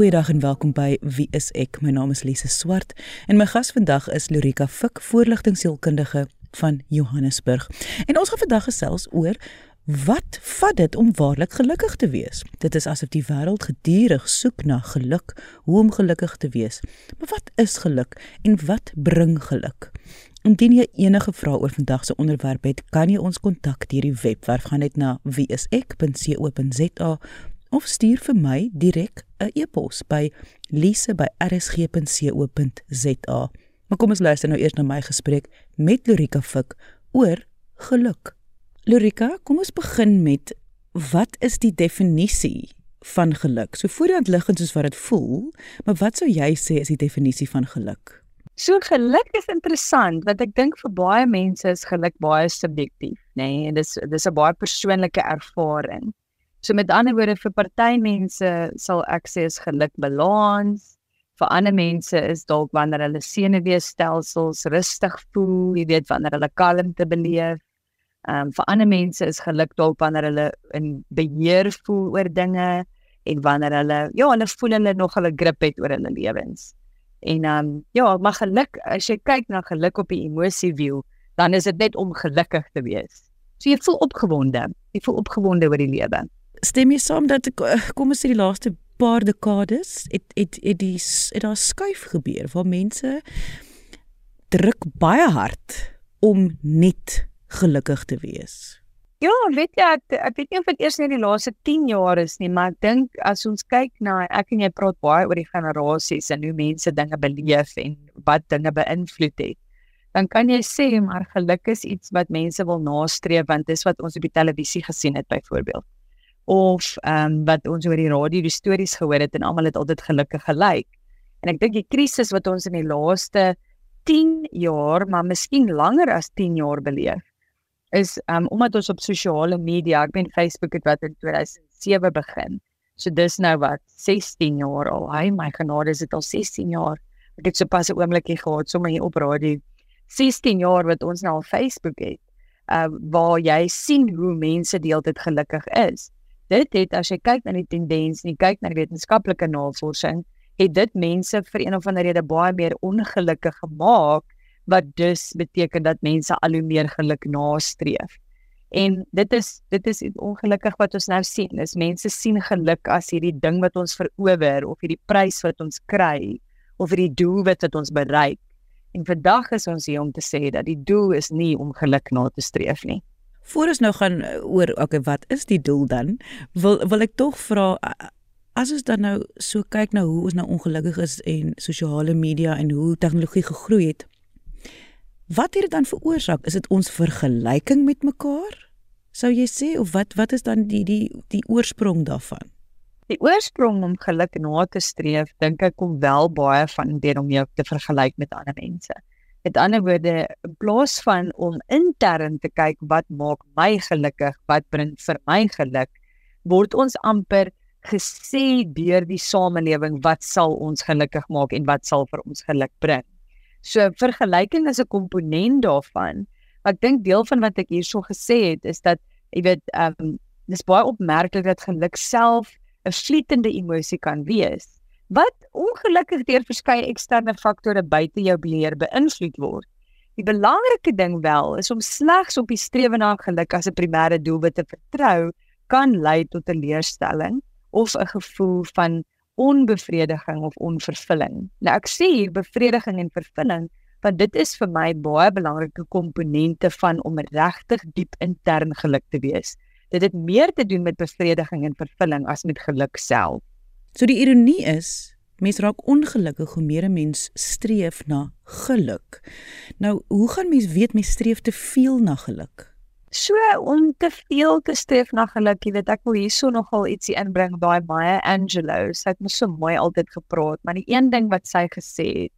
Goeiedag en welkom by Wie is ek? My naam is Lise Swart en my gas vandag is Lorika Fik, voorligtingsielkundige van Johannesburg. En ons gaan vandag gesels oor wat vat dit om waarlik gelukkig te wees? Dit is asof die wêreld gedurig soek na geluk, hoe om gelukkig te wees. Maar wat is geluk en wat bring geluk? Indien jy enige vrae oor vandag se onderwerp het, kan jy ons kontak deur die webwerf gaan net na wieisek.co.za of stuur vir my direk 'n e-pos by lise@rsg.co.za. Maar kom ons luister nou eers na my gesprek met Lorika Fik oor geluk. Lorika, kom ons begin met wat is die definisie van geluk? So voorhand liggend soos wat dit voel, maar wat sou jy sê is die definisie van geluk? So geluk is interessant want ek dink vir baie mense is geluk baie subjektief, nê? Nee? En dis dis 'n baie persoonlike ervaring. So met ander woorde vir party mense sal ek sê is geluk balans. Vir ander mense is dalk wanneer hulle senuweestelsels rustig voel, jy weet wanneer hulle kalmte beleef. Ehm um, vir ander mense is geluk dalk wanneer hulle in beheer voel oor dinge en wanneer hulle ja, hulle voel hulle nog hulle grip het oor hulle lewens. En ehm um, ja, maar geluk, as jy kyk na geluk op die emosie view, dan is dit net om gelukkig te wees. So jy voel opgewonde. Jy voel opgewonde oor die lewe. Stem jy saam dat kom ons sê die laaste paar dekades het het het die het daar skuif gebeur waar mense druk baie hard om net gelukkig te wees. Ja, weet jy ek ek weet nie of dit eers net die laaste 10 jaar is nie, maar ek dink as ons kyk na ek en jy praat baie oor die generasies en hoe mense dinge beleef en wat dinge beïnvloed het. Dan kan jy sê maar geluk is iets wat mense wil nastreef want dis wat ons op die televisie gesien het byvoorbeeld. Of ehm um, wat ons oor die radio die stories gehoor het en almal het altyd gelukkig gelyk. En ek dink die krisis wat ons in die laaste 10 jaar, maar miskien langer as 10 jaar beleef, is um omdat ons op sosiale media, ek meen Facebook het wat in 2007 begin. So dis nou wat 16 jaar al. Hy my genade, is dit al 16 jaar. Ek het sopas 'n oombliekie gehad sommer hier op radio. 16 jaar wat ons nou al Facebook het. Uh waar jy sien hoe mense deeltyd gelukkig is. Dit het as jy kyk na die tendens, nie kyk na die wetenskaplike navorsing, het dit mense vir een of ander rede baie meer ongelukkig gemaak wat dus beteken dat mense al hoe meer geluk nastreef. En dit is dit is ongelukkig wat ons nou sien. Is mense sien geluk as hierdie ding wat ons verower of hierdie prys wat ons kry of hierdie doel wat wat ons bereik. En vandag is ons hier om te sê dat die doel is nie om geluk na te streef nie. Voor ons nou gaan eh, oor okay, wat is die doel dan? Wil wil ek tog vra as ons dan nou so kyk na hoe ons nou ongelukkig is en sosiale media en hoe tegnologie gegroei het. Wat het dit dan veroorsaak? Is dit ons vergelyking met mekaar? Sou jy sê of wat wat is dan die die die oorsprong daarvan? Die oorsprong om geluk na te streef, dink ek kom wel baie van deur om jou te vergelyk met ander mense. Met ander woorde, in plaas van om intern te kyk wat maak my gelukkig, wat bring vir my geluk, word ons amper gesê deur die samelewing wat sal ons gelukkig maak en wat sal vir ons geluk bring. So vergelyking is 'n komponent daarvan. Ek dink deel van wat ek hierso gesê het is dat jy weet, ehm um, dis baie opmerklik dat geluk self 'n vlietende emosie kan wees wat ongelukkig deur verskeie eksterne faktore buite jou beheer beïnvloed word. Die belangrike ding wel is om slegs op die strewe na geluk as 'n primêre doelwit te vertrou kan lei tot 'n leerstelling of 'n gevoel van onbevrediging of onvervulling. Nou ek sê hier bevrediging en vervulling want dit is vir my baie belangrike komponente van om regtig diep intern geluk te wees. Dit het meer te doen met bevrediging en vervulling as met geluk self. So die ironie is, mens raak ongelukkig hoe meer 'n mens streef na geluk. Nou, hoe gaan mens weet mens streef te veel na geluk? So om te veel te streef na geluk, jy weet ek wil hierso nogal ietsie inbring by Maya Angelou. Sy het mos so mooi altyd gepraat, maar die een ding wat sy gesê het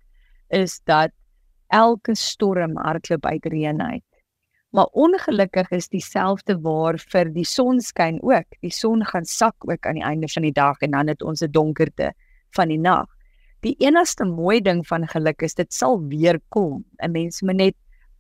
is dat elke storm hardloop uit reënheid. Maar ongelukkig is dieselfde waar vir die sonskyn ook. Die son gaan sak ook aan die einde van die dag en dan het ons 'n donkerte van die nag. Die enigste mooi ding van geluk is dit sal weer kom. 'n Mens moet net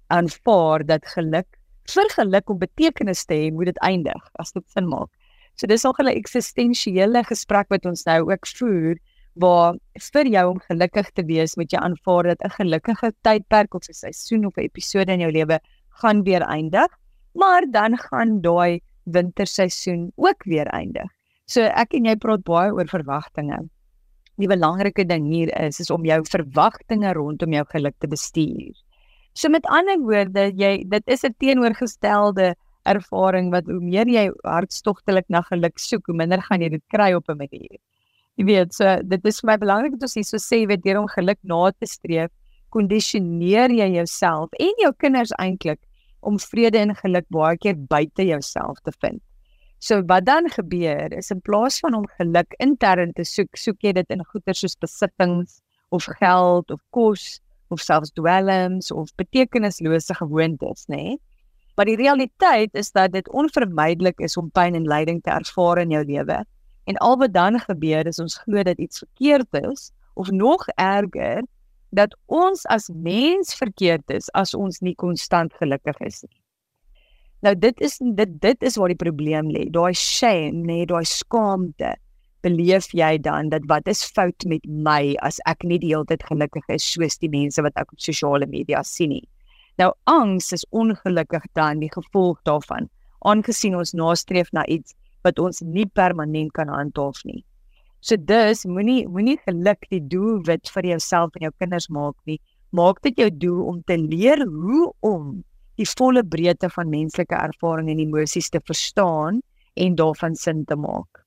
aanvaar dat geluk vir geluk om betekenis te hê, moet dit eindig as dit sin maak. So dis nog 'n eksistensiële gesprek wat ons nou ook voer waar vir jou om gelukkig te wees moet jy aanvaar dat 'n gelukkige tydperk of 'n seisoen of 'n episode in jou lewe gaan weer eindig, maar dan gaan daai winterseisoen ook weer eindig. So ek en jy praat baie oor verwagtinge. Die belangrike ding hier is is om jou verwagtinge rondom jou geluk te bestuur. So met ander woorde, jy dit is 'n teenoorgestelde ervaring wat hoe meer jy hartstogtelik na geluk soek, hoe minder gaan jy dit kry op 'n manier. Jy weet, so dit is vir my belangrik dat ons hier so sê weet deur om geluk na te streef, kondisioneer jy jouself en jou kinders eintlik om vrede en geluk baie keer buite jouself te vind. So wat dan gebeur is in plaas van om geluk intern te soek, soek jy dit in goeder soos besittings of geld of kos of selfs dwelms of betekenislose gewoontes, nê? Nee? Maar die realiteit is dat dit onvermydelik is om pyn en lyding te ervaar in jou lewe. En al wat dan gebeur is ons glo dat iets verkeerd is of nog erger dat ons as mens verkeerd is as ons nie konstant gelukkig is nie. Nou dit is dit dit is waar die probleem lê. Daai shame, nee, daai skaamte. Beleef jy dan dat wat is fout met my as ek nie die hele tyd gelukkig is soos die mense wat ek op sosiale media sien nie? Nou angs is ongelukkig dan die gevolg daarvan, aangesien ons nastreef na iets wat ons nie permanent kan handhaaf nie. So dus moenie moenie geluk die doelwit vir jouself en jou kinders maak nie. Maak dit jou doel om te leer hoe om die volle breedte van menslike ervaring en emosies te verstaan en daarvan sin te maak.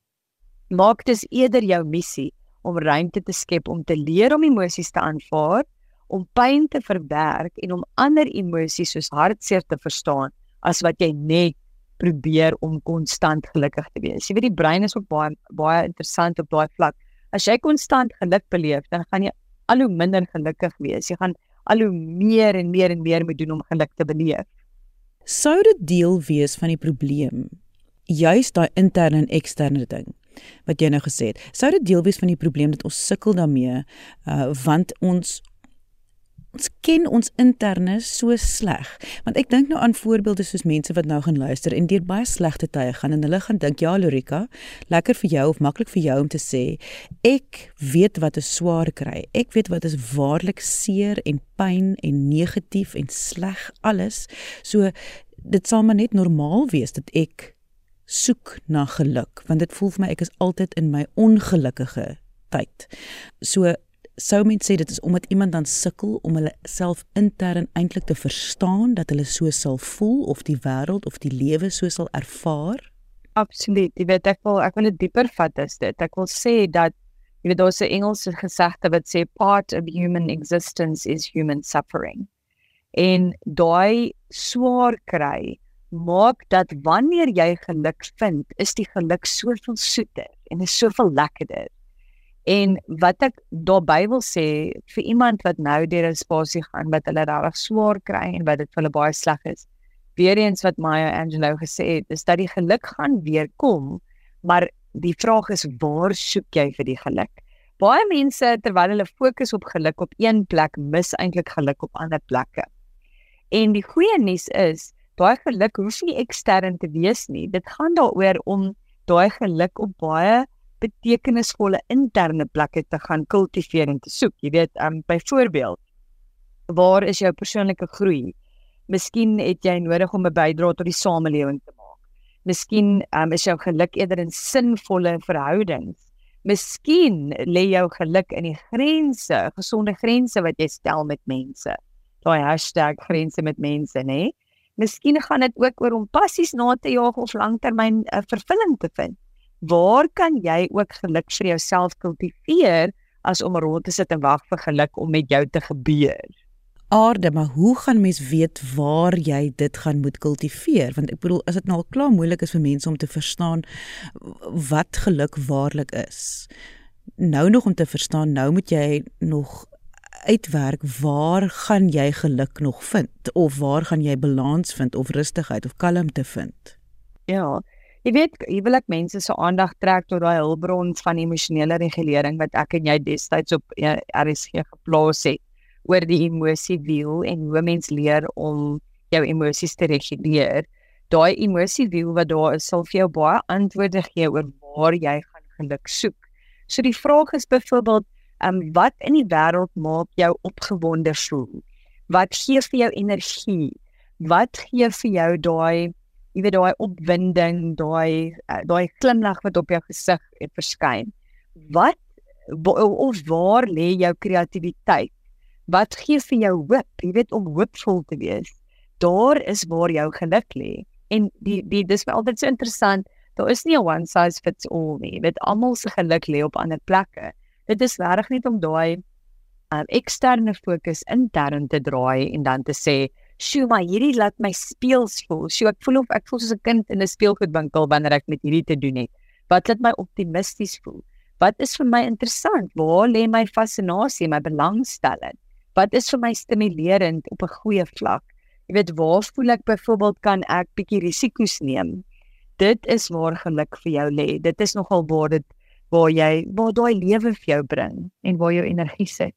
Maak dit eerder jou missie om ruimte te skep om te leer om emosies te aanvaar, om pyn te verwerk en om ander emosies soos hartseer te verstaan as wat jy net probeer om konstant gelukkig te wees. Jy weet die brein is ook baie baie interessant op daai vlak. As jy konstant geluk beleef, dan gaan jy al hoe minder gelukkig wees. Jy gaan al hoe meer en meer en meer moet doen om geluk te beleef. Sou dit deel wees van die probleem? Juist daai interne en eksterne ding wat jy nou gesê het. Sou dit deel wees van die probleem dat ons sukkel daarmee uh want ons ons ken ons interne so sleg. Want ek dink nou aan voorbeelde soos mense wat nou gaan luister en deur baie slegte tye gaan en hulle gaan dink, "Ja, Lorika, lekker vir jou of maklik vir jou om te sê, ek weet wat 'n swaar kry. Ek weet wat is waarlik seer en pyn en negatief en sleg alles. So dit sal maar net normaal wees dat ek soek na geluk, want dit voel vir my ek is altyd in my ongelukkige tyd. So sou mens sê dit is omdat iemand dan sukkel om hulle self intern eintlik te verstaan dat hulle so sal voel of die wêreld of die lewe so sal ervaar? Absoluut. Jy weet ek wil ek wil dit dieper vat is dit. Ek wil sê dat jy weet daar's 'n Engelse gesegde wat sê part of human existence is human suffering. En daai swaar kry maak dat wanneer jy geluk vind, is die geluk soveel soeter en is soveel lekkerder En wat ek daarby wil sê vir iemand wat nou deur 'n spasie gaan wat hulle regtig swaar kry en wat dit vir hulle baie sleg is. Weer eens wat Maya Angelou gesê het, is dat die geluk gaan weer kom, maar die vraag is waar soek jy vir die geluk? Baie mense terwyl hulle fokus op geluk op een plek, mis eintlik geluk op ander plekke. En die goeie nuus is, daai geluk hoef nie ekstern te wees nie. Dit gaan daaroor om daai geluk op baie betekenisvolle interne plekke te gaan kultiveer en te soek. Jy weet, um byvoorbeeld, waar is jou persoonlike groei? Miskien het jy nodig om 'n bydrae tot die samelewing te maak. Miskien um is jou geluk eerder in sinvolle verhoudings. Miskien lê jou geluk in die grense, gesonde grense wat jy stel met mense. Daai grense met mense, nê? Miskien gaan dit ook oor om passies na te jaag of langtermyn uh, vervulling te vind waar kan jy ook geluk vir jouself kultiveer as om rond te sit en wag vir geluk om met jou te gebeur? Aarde, maar hoe gaan mens weet waar jy dit gaan moet kultiveer? Want ek bedoel, as dit nou al klaar moeilik is vir mense om te verstaan wat geluk waarlik is. Nou nog om te verstaan, nou moet jy nog uitwerk waar gaan jy geluk nog vind of waar gaan jy balans vind of rustigheid of kalmte vind? Ja, Jy weet, jy wil ek mense se aandag trek tot daai hulpbron van emosionele regulering wat ek en jy destyds op ja, RSG geplaas het oor die emosie wiel en hoe mens leer om jou emosies te reguleer. Daai emosie wiel wat daar is, sal vir jou baie antwoorde gee oor waar jy gaan geluk soek. So die vraag is byvoorbeeld, um, wat in die wêreld maak jou opgewonde voel? Wat gee vir jou energie? Wat gee vir jou daai jy weet daai opwinding, daai uh, daai glimlag wat op jou gesig verskyn? Wat of waar lê jou kreatiwiteit? Wat gee vir jou hoop? Jy weet om hoopvol te wees. Daar is waar jou geluk lê. En die die dis vir altyd so interessant. Daar is nie 'n one size fits all nie. Dit almal se geluk lê op ander plekke. Dit is regtig net om daai um, eksterne fokus intern te draai en dan te sê, "Sjoe, maar hierdie laat my speels voel. Sjoe, ek voel of ek voel soos 'n kind in 'n speelgoedwinkel wanneer ek met hierdie te doen het. Wat laat my optimisties voel? Wat is vir my interessant? Waar lê my fascinasie, my belangstelling? Wat is vir my stimulerend op 'n goeie vlak? Jy weet, waar voel ek byvoorbeeld kan ek bietjie risiko's neem? Dit is waar geluk vir jou lê. Dit is nogal waar dit waar jy waar daai lewe vir jou bring en waar jou energie sit.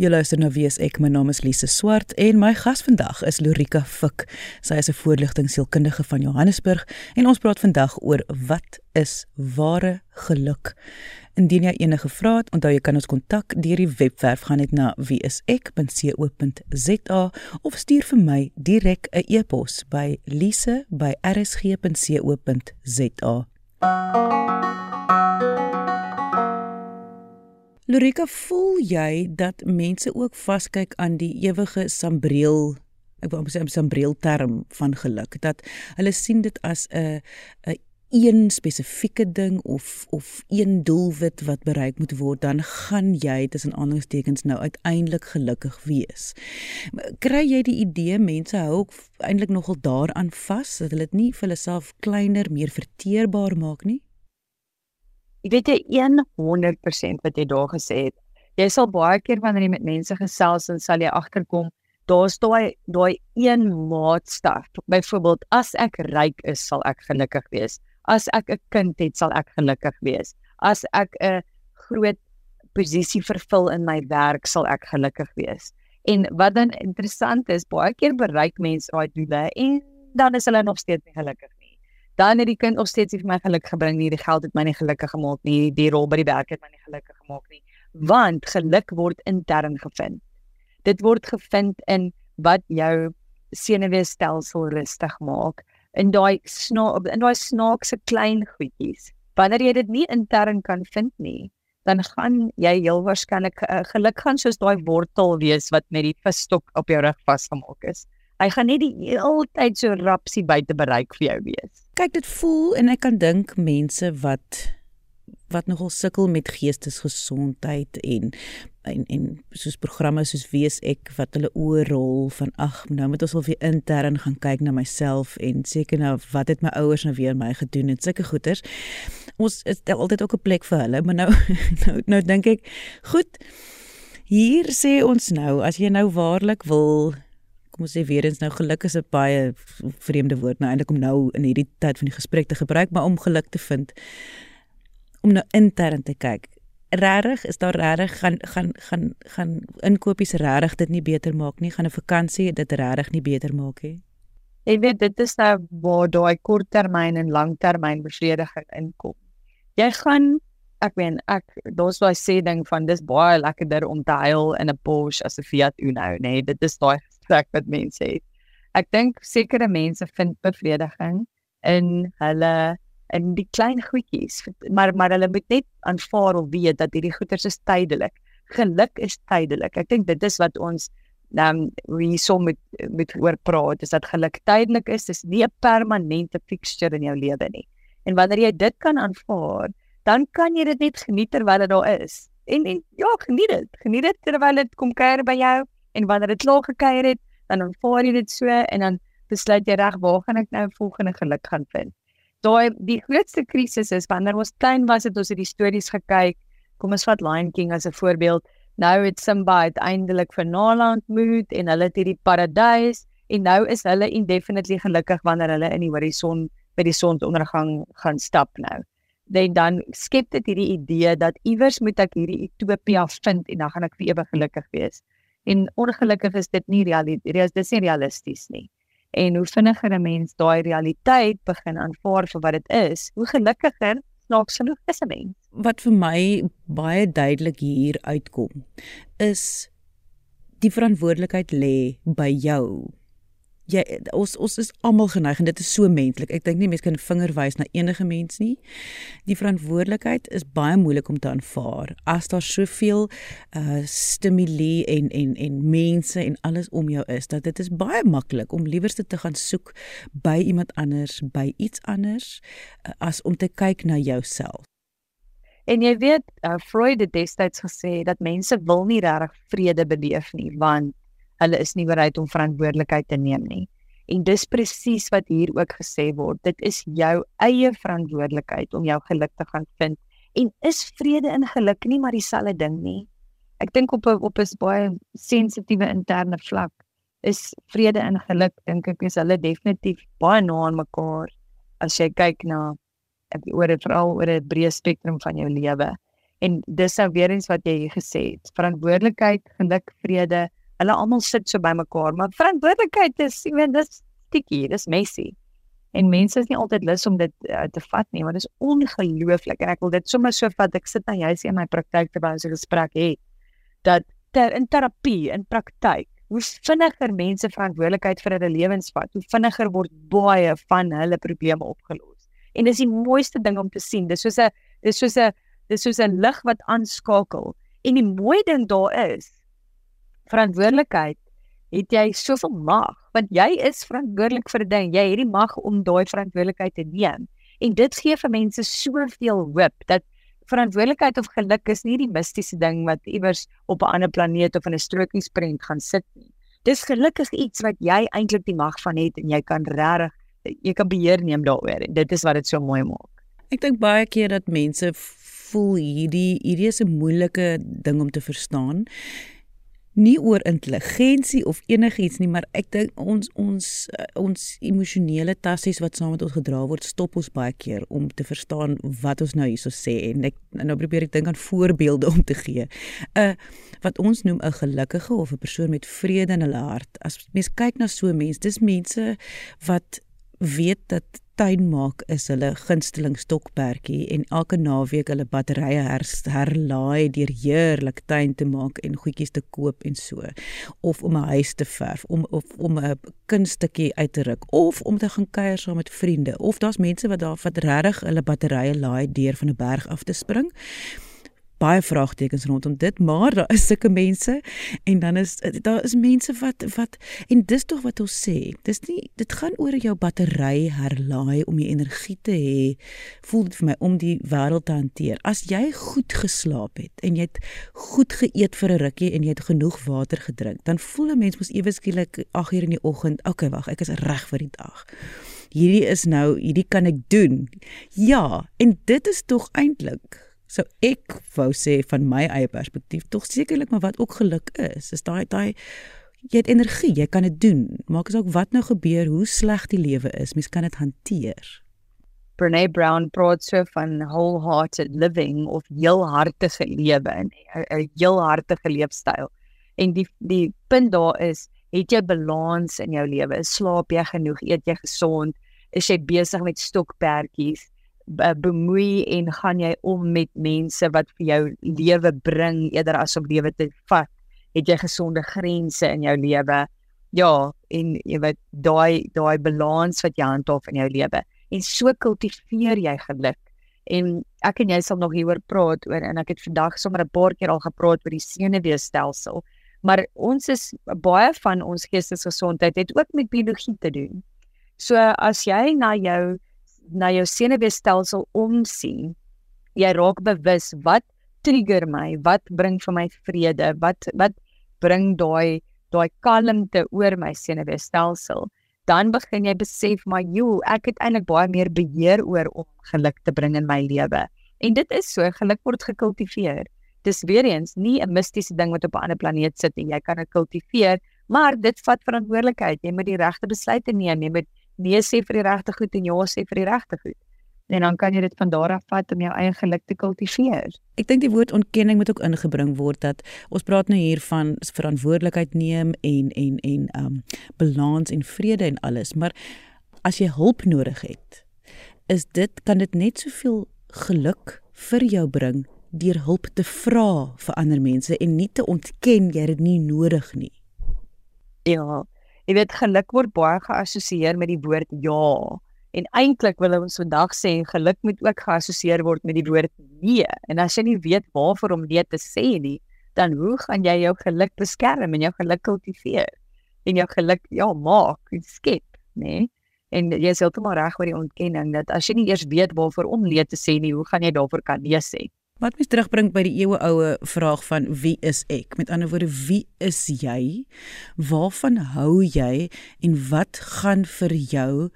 Jy luister Wie is ek? My naam is Lise Swart en my gas vandag is Lorika Fik. Sy is 'n voorligtingsielkundige van Johannesburg en ons praat vandag oor wat is ware geluk. Indien jy enige vrae het, onthou jy kan ons kontak deur die webwerf gaan net na wieisek.co.za of stuur vir my direk 'n e-pos by lise@rsg.co.za. Lorika, voel jy dat mense ook vaskyk aan die ewige sambreel ek amper sê sambreel term van geluk dat hulle sien dit as 'n 'n een spesifieke ding of of een doelwit wat bereik moet word dan gaan jy tussen aanhalingstekens nou uiteindelik gelukkig wees. Kry jy die idee mense hou eintlik nogal daaraan vas dat hulle dit nie vir hulle self kleiner, meer verteerbaar maak nie? Ek weet jy 100% wat jy daar gesê het. Jy sal baie keer wanneer jy met mense gesels en sal jy agterkom, daar's daai daai een maatstaf. Byvoorbeeld, as ek ryk is, sal ek gelukkig wees. As ek 'n kind het, sal ek gelukkig wees. As ek 'n groot posisie vervul in my werk, sal ek gelukkig wees. En wat dan interessant is, baie keer bereik mense daai doele en dan is hulle nog steeds nie gelukkig dan het die kind nog steeds vir my geluk gebring nie. Die geld het my nie gelukkig gemaak nie. Die rol by die werk het my nie gelukkig gemaak nie. Want geluk word intern gevind. Dit word gevind in wat jou senuweestelsel rustig maak. In daai snaak in daai snaakse klein goedjies. Wanneer jy dit nie intern kan vind nie dan gaan jy heel waarskynlik uh, geluk gaan soos daai wortel wees wat met die visstok op jou rug vasgemaak is hy gaan net die hele tyd so rapsie buite bereik vir jou wees. Kyk dit voel en ek kan dink mense wat wat nogal sukkel met geestesgesondheid en en en soos programme soos wees ek wat hulle oorrol van ag nou moet ons wel weer intern gaan kyk na myself en seker nou wat het my ouers nou weer my gedoen en sulke goeters. Ons is altyd ook 'n plek vir hulle maar nou nou, nou dink ek goed hier sê ons nou as jy nou waarlik wil ons sê weer eens nou geluk is 'n baie vreemde woord nou eintlik om nou in hierdie tyd van die gesprek te gebruik, maar om geluk te vind om nou intern te kyk. Regtig, is daar regtig gaan gaan gaan gaan inkopies regtig dit nie beter maak nie, gaan 'n vakansie dit regtig nie beter maak nie. Ek weet dit is nou waar daai korttermyn en langtermyn bevrediging inkom. Jy gaan ek meen ek daar's daai sê ding van dis baie lekkerder om te huil in 'n Porsche as 'n Fiat Uno, nê. Nee, dit is daai gesprek wat mense het. Ek dink sekere mense vind bevrediging in hulle in die klein goedjies, maar maar hulle moet net aanvaar of weet dat hierdie goeders is tydelik. Geluk is tydelik. Ek dink dit is wat ons dan um, wie so met met oor praat, is dat geluk tydelik is. Dit is nie 'n permanente fixture in jou lewe nie. En wanneer jy dit kan aanvaar, dan kan jy dit net geniet terwyl dit daar is. En, en ja, geniet dit. Geniet dit terwyl dit kom kuier by jou en wanneer dit klaar gekuier het, dan aanvaar jy dit so en dan besluit jy reg waar gaan ek nou volgende geluk gaan vind. Daai die grootste krisis is wanneer ons klein was het ons hierdie stories gekyk. Kom ons vat Lion King as 'n voorbeeld. Nou het Simba uiteindelik vir Nala ontmoet en hulle het hierdie paradys en nou is hulle indefinitely gelukkig wanneer hulle in die horison by die sonsondergang gaan stap nou. Dan dan skep dit hierdie idee dat iewers moet ek hierdie utopia vind en dan gaan ek vir ewig gelukkig wees. En ongelukkig is dit nie realisties, dis nie realisties nie. En hoe vinniger 'n mens daai realiteit begin aanvaar vir wat dit is, hoe gelukkiger snaaks genoeg is 'n mens. wat vir my baie duidelik hier uitkom is die verantwoordelikheid lê by jou jy ons ons is almal geneig en dit is so menslik. Ek dink nie mense kan vinger wys na enige mens nie. Die verantwoordelikheid is baie moeilik om te aanvaar as daar soveel uh stimule en en en mense en alles om jou is dat dit is baie maklik om liewerste te gaan soek by iemand anders, by iets anders uh, as om te kyk na jouself. En jy weet, uh, Freud het destyds gesê dat mense wil nie regtig vrede beleef nie, want hulle is nie bereid om verantwoordelikheid te neem nie. En dis presies wat hier ook gesê word. Dit is jou eie verantwoordelikheid om jou geluk te gaan vind. En is vrede en geluk nie maar dieselfde ding nie? Ek dink op op 'n baie sensitiewe interne vlak is vrede en geluk dink ek is hulle definitief baie na aan mekaar as jy kyk na ek oor dit veral oor 'n breë spektrum van jou lewe. En dis nou weer eens wat jy gesê het. Verantwoordelikheid, geluk, vrede hulle almal sit so bymekaar, maar verantwoordelikheid is, jy weet, dis sticky, dis messy. En mense is nie altyd lus om dit uh, te vat nie, maar dit is ongelooflik en ek wil dit sommer so vat. Ek sit nou juis in my praktyk terwyl ons 'n gesprek het dat ter, in terapie, in praktyk, hoe vinniger mense verantwoordelikheid vir hulle lewens vat, hoe vinniger word baie van hulle probleme opgelos. En dis die mooiste ding om te sien. Dis soos 'n dis soos 'n dis soos 'n lig wat aanskakel. En die mooi ding daar is, verantwoordelikheid het jy soveel mag want jy is verantwoordelik vir 'n ding. Jy het die mag om daai verantwoordelikheid te neem. En dit gee vir mense soveel hoop dat verantwoordelikheid of geluk is nie die mistiese ding wat iewers op 'n ander planeet of in 'n strokiesprent gaan sit nie. Dis gelukkig iets wat jy eintlik die mag van het en jy kan regtig jy kan beheer neem daaroor en dit is wat dit so mooi maak. Ek dink baie keer dat mense voel hierdie hierdie is 'n moeilike ding om te verstaan nie oor intelligensie of enigiets nie, maar ek dink ons ons uh, ons emosionele tassies wat saam met ons gedra word, stop ons baie keer om te verstaan wat ons nou hierso sê en ek nou probeer ek dink aan voorbeelde om te gee. Uh wat ons noem 'n gelukkige of 'n persoon met vrede in hulle hart. As mens kyk na so mense, dis mense wat weet dat tuin maak is hulle gunsteling stokperdjie en elke naweek hulle batterye her, herlaai deur heerlik tuin te maak en goedjies te koop en so of om 'n huis te verf om of om 'n kunststukkie uit te ruk of om te gaan kuier saam met vriende of daar's mense wat daar wat regtig hulle batterye laai deur van 'n berg af te spring baie vraagtekens rondom dit, maar daar is sulke mense en dan is daar is mense wat wat en dis tog wat ons sê. Dis nie dit gaan oor jou battery herlaai om die energie te hê. Voel dit vir my om die wêreld te hanteer. As jy goed geslaap het en jy het goed geëet vir 'n rukkie en jy het genoeg water gedrink, dan voel 'n mens mos ewe skielik 8:00 in die oggend, okay, wag, ek is reg vir die dag. Hierdie is nou, hierdie kan ek doen. Ja, en dit is tog eintlik So ek wou sê van my eie perspektief tog sekerlik maar wat ook geluk is, is daai daai jy het energie, jy kan dit doen. Maak ook wat nou gebeur, hoe sleg die lewe is, mens kan dit hanteer. Brené Brown praat so van wholehearted living of heelhartige lewe en 'n heelhartige leefstyl. En die die punt daar is, het jy balans in jou lewe? Slaap jy genoeg? Eet jy gesond? Is jy besig met stokperdjies? Bemoei en gaan jy om met mense wat vir jou lewe bring eerder as om lewe te vat? Het jy gesonde grense in jou lewe? Ja en jy weet daai daai balans wat jy handhaaf in jou lewe. En so kultiveer jy geluk. En ek en jy sal nog hieroor praat oor en ek het vandag sommer 'n paar keer al gepraat oor die senuweestelsel. Maar ons is baie van ons geestesgesondheid het ook met biologie te doen. So as jy na jou na jou senuweestelsel omsien, jy raak bewus wat trigger my, wat bring vir my vrede, wat wat bring daai daai kalmte oor my senuweestelsel, dan begin jy besef maar joe, ek het eintlik baie meer beheer oor om geluk te bring in my lewe. En dit is so, geluk word gekultiveer. Dis weer eens nie 'n mistiese ding wat op 'n ander planeet sit en jy kan dit kultiveer, maar dit vat verantwoordelikheid. Jy moet die regte besluite neem, jy moet nee sê vir die regte goed en ja sê vir die regte goed. En dan kan jy dit van daar af vat om jou eie geluk te kultiveer. Ek dink die woord ontkenning moet ook ingebring word dat ons praat nou hier van verantwoordelikheid neem en en en um balans en vrede en alles, maar as jy hulp nodig het, is dit kan dit net soveel geluk vir jou bring deur hulp te vra vir ander mense en nie te ontken jy het dit nie nodig nie. Ja. Jy weet geluk word baie geassosieer met die woord ja. En eintlik wil ons vandag sê geluk moet ook geassosieer word met die woord nee. En as jy nie weet waarvoor om nee te sê nie, dan hoe gaan jy jou geluk beskerm en jou geluk kultiveer? En jou geluk ja maak, skep, nê? Nee? En jy is heeltemal reg oor die ontkenning dat as jy nie eers weet waarvoor om nee te sê nie, hoe gaan jy daarvoor kan nee sê? Wat mens terugbring by die eeueoue vraag van wie is ek? Met ander woorde, wie is jy? Waarvan hou jy en wat gaan vir jou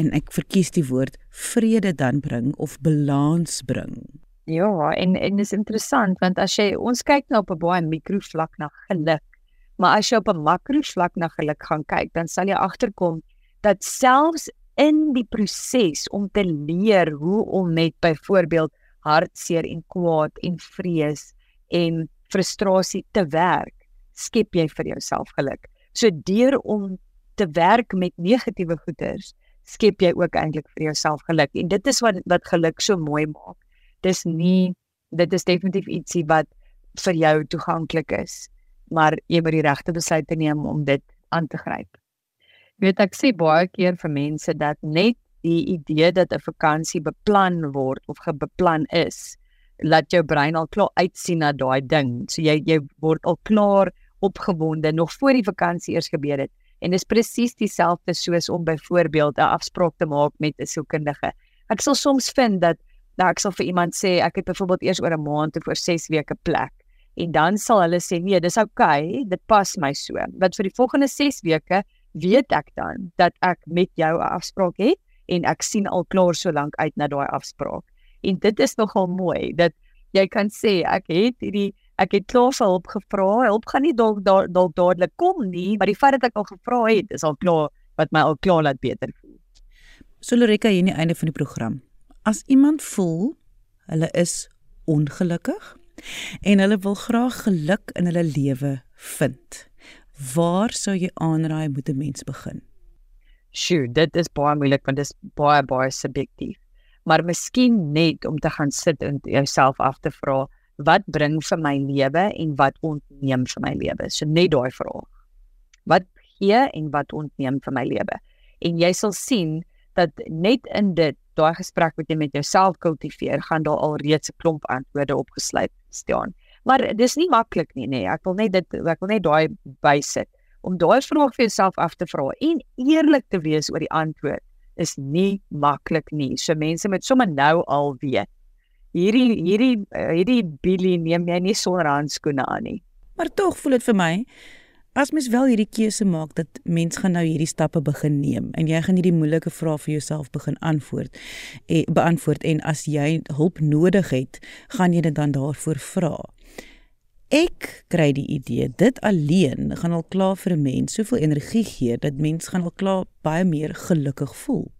en ek verkies die woord vrede dan bring of balans bring? Ja, en en dis interessant want as jy ons kyk nou op 'n baie mikrovlak na geluk, maar as jy op 'n makrovlak na geluk gaan kyk, dan sal jy agterkom dat selfs in die proses om te leer hoe om met byvoorbeeld hartseer en kwaad en vrees en frustrasie te werk, skep jy vir jouself geluk. So deur om te werk met negatiewe goeders, skep jy ook eintlik vir jouself geluk. En dit is wat wat geluk so mooi maak. Dis nie dit is definitief ietsie wat vir jou toeganklik is, maar jy moet die regte besluite neem om dit aan te gryp. Jy weet ek sê baie keer vir mense dat net die idee dat 'n vakansie beplan word of gebeplan is, laat jou brein al klaar uitsien na daai ding. So jy jy word al klaar opgewonde nog voor die vakansie eers gebeur het. En dis presies dieselfde soos om byvoorbeeld 'n afspraak te maak met 'n sielkundige. Ek sal soms vind dat nou ek sal vir iemand sê ek het byvoorbeeld eers oor 'n maand of oor 6 weke plek. En dan sal hulle sê nee, dis oukei, okay, dit pas my so. Wat vir die volgende 6 weke weet ek dan dat ek met jou 'n afspraak het en ek sien al klaar so lank uit na daai afspraak. En dit is nogal mooi dat jy kan sê ek het hierdie ek het klaar vir hulp gevra. Hulp gaan nie dalk dalk dadelik kom nie, maar die feit dat ek al gevra het is al klaar wat my al klaar laat beter voel. Solorika hier aan die einde van die program. As iemand voel hulle is ongelukkig en hulle wil graag geluk in hulle lewe vind, waar sou jy aanraai moet 'n mens begin? Sjoe, dit is baie moeilik want dit is baie baie subjektief. Maar miskien net om te gaan sit en jouself af te vra, wat bring vir my lewe en wat ontneem vir my lewe? So net daai vraag. Wat gee en wat ontneem vir my lewe? En jy sal sien dat net in dit daai gesprek wat jy met jouself kultiveer, gaan daar al reeds 'n klomp antwoorde opgesluit staan. Maar dis nie maklik nie, nê. Nee. Ek wil net dit ek wil net daai bysit om daai vraag vir jouself af te vra en eerlik te wees oor die antwoord is nie maklik nie. So mense moet sommer nou al weet. Hierdie hierdie hierdie Billy neem jy nie sonder handskoene aan nie. Maar tog voel dit vir my as mens wel hierdie keuse maak dat mens gaan nou hierdie stappe begin neem en jy gaan hierdie moeilike vrae vir jouself begin antwoord en eh, beantwoord en as jy hulp nodig het, gaan jy dit dan daarvoor vra. Ek kry die idee dit alleen gaan al klaar vir 'n mens soveel energie gee dat mens gaan al klaar baie meer gelukkig voel.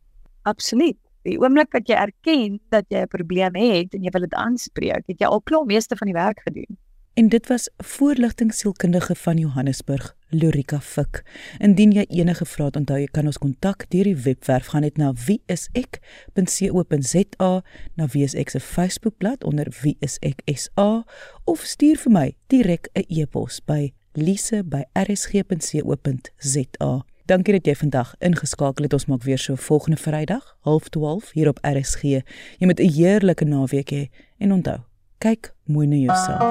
Absoluut. Die oomblik wat jy erken dat jy 'n probleem het en jy wil dit aanspreek, het jy al klaar meeste van die werk gedoen. En dit was voorligtingsielkundige van Johannesburg, Lorika Fik. Indien jy enige vrae het, onthou jy kan ons kontak deur die webwerf gaan net na wieisek.co.za, na wieisek se Facebookblad onder wieiseksa of stuur vir my direk 'n e-pos by lise@rsg.co.za. Dankie dat jy vandag ingeskakel het. Ons maak weer so volgende Vrydag, 12:30 hier op RSG. Jy moet 'n heerlike naweek hê he, en onthou, kyk mooi na jouself.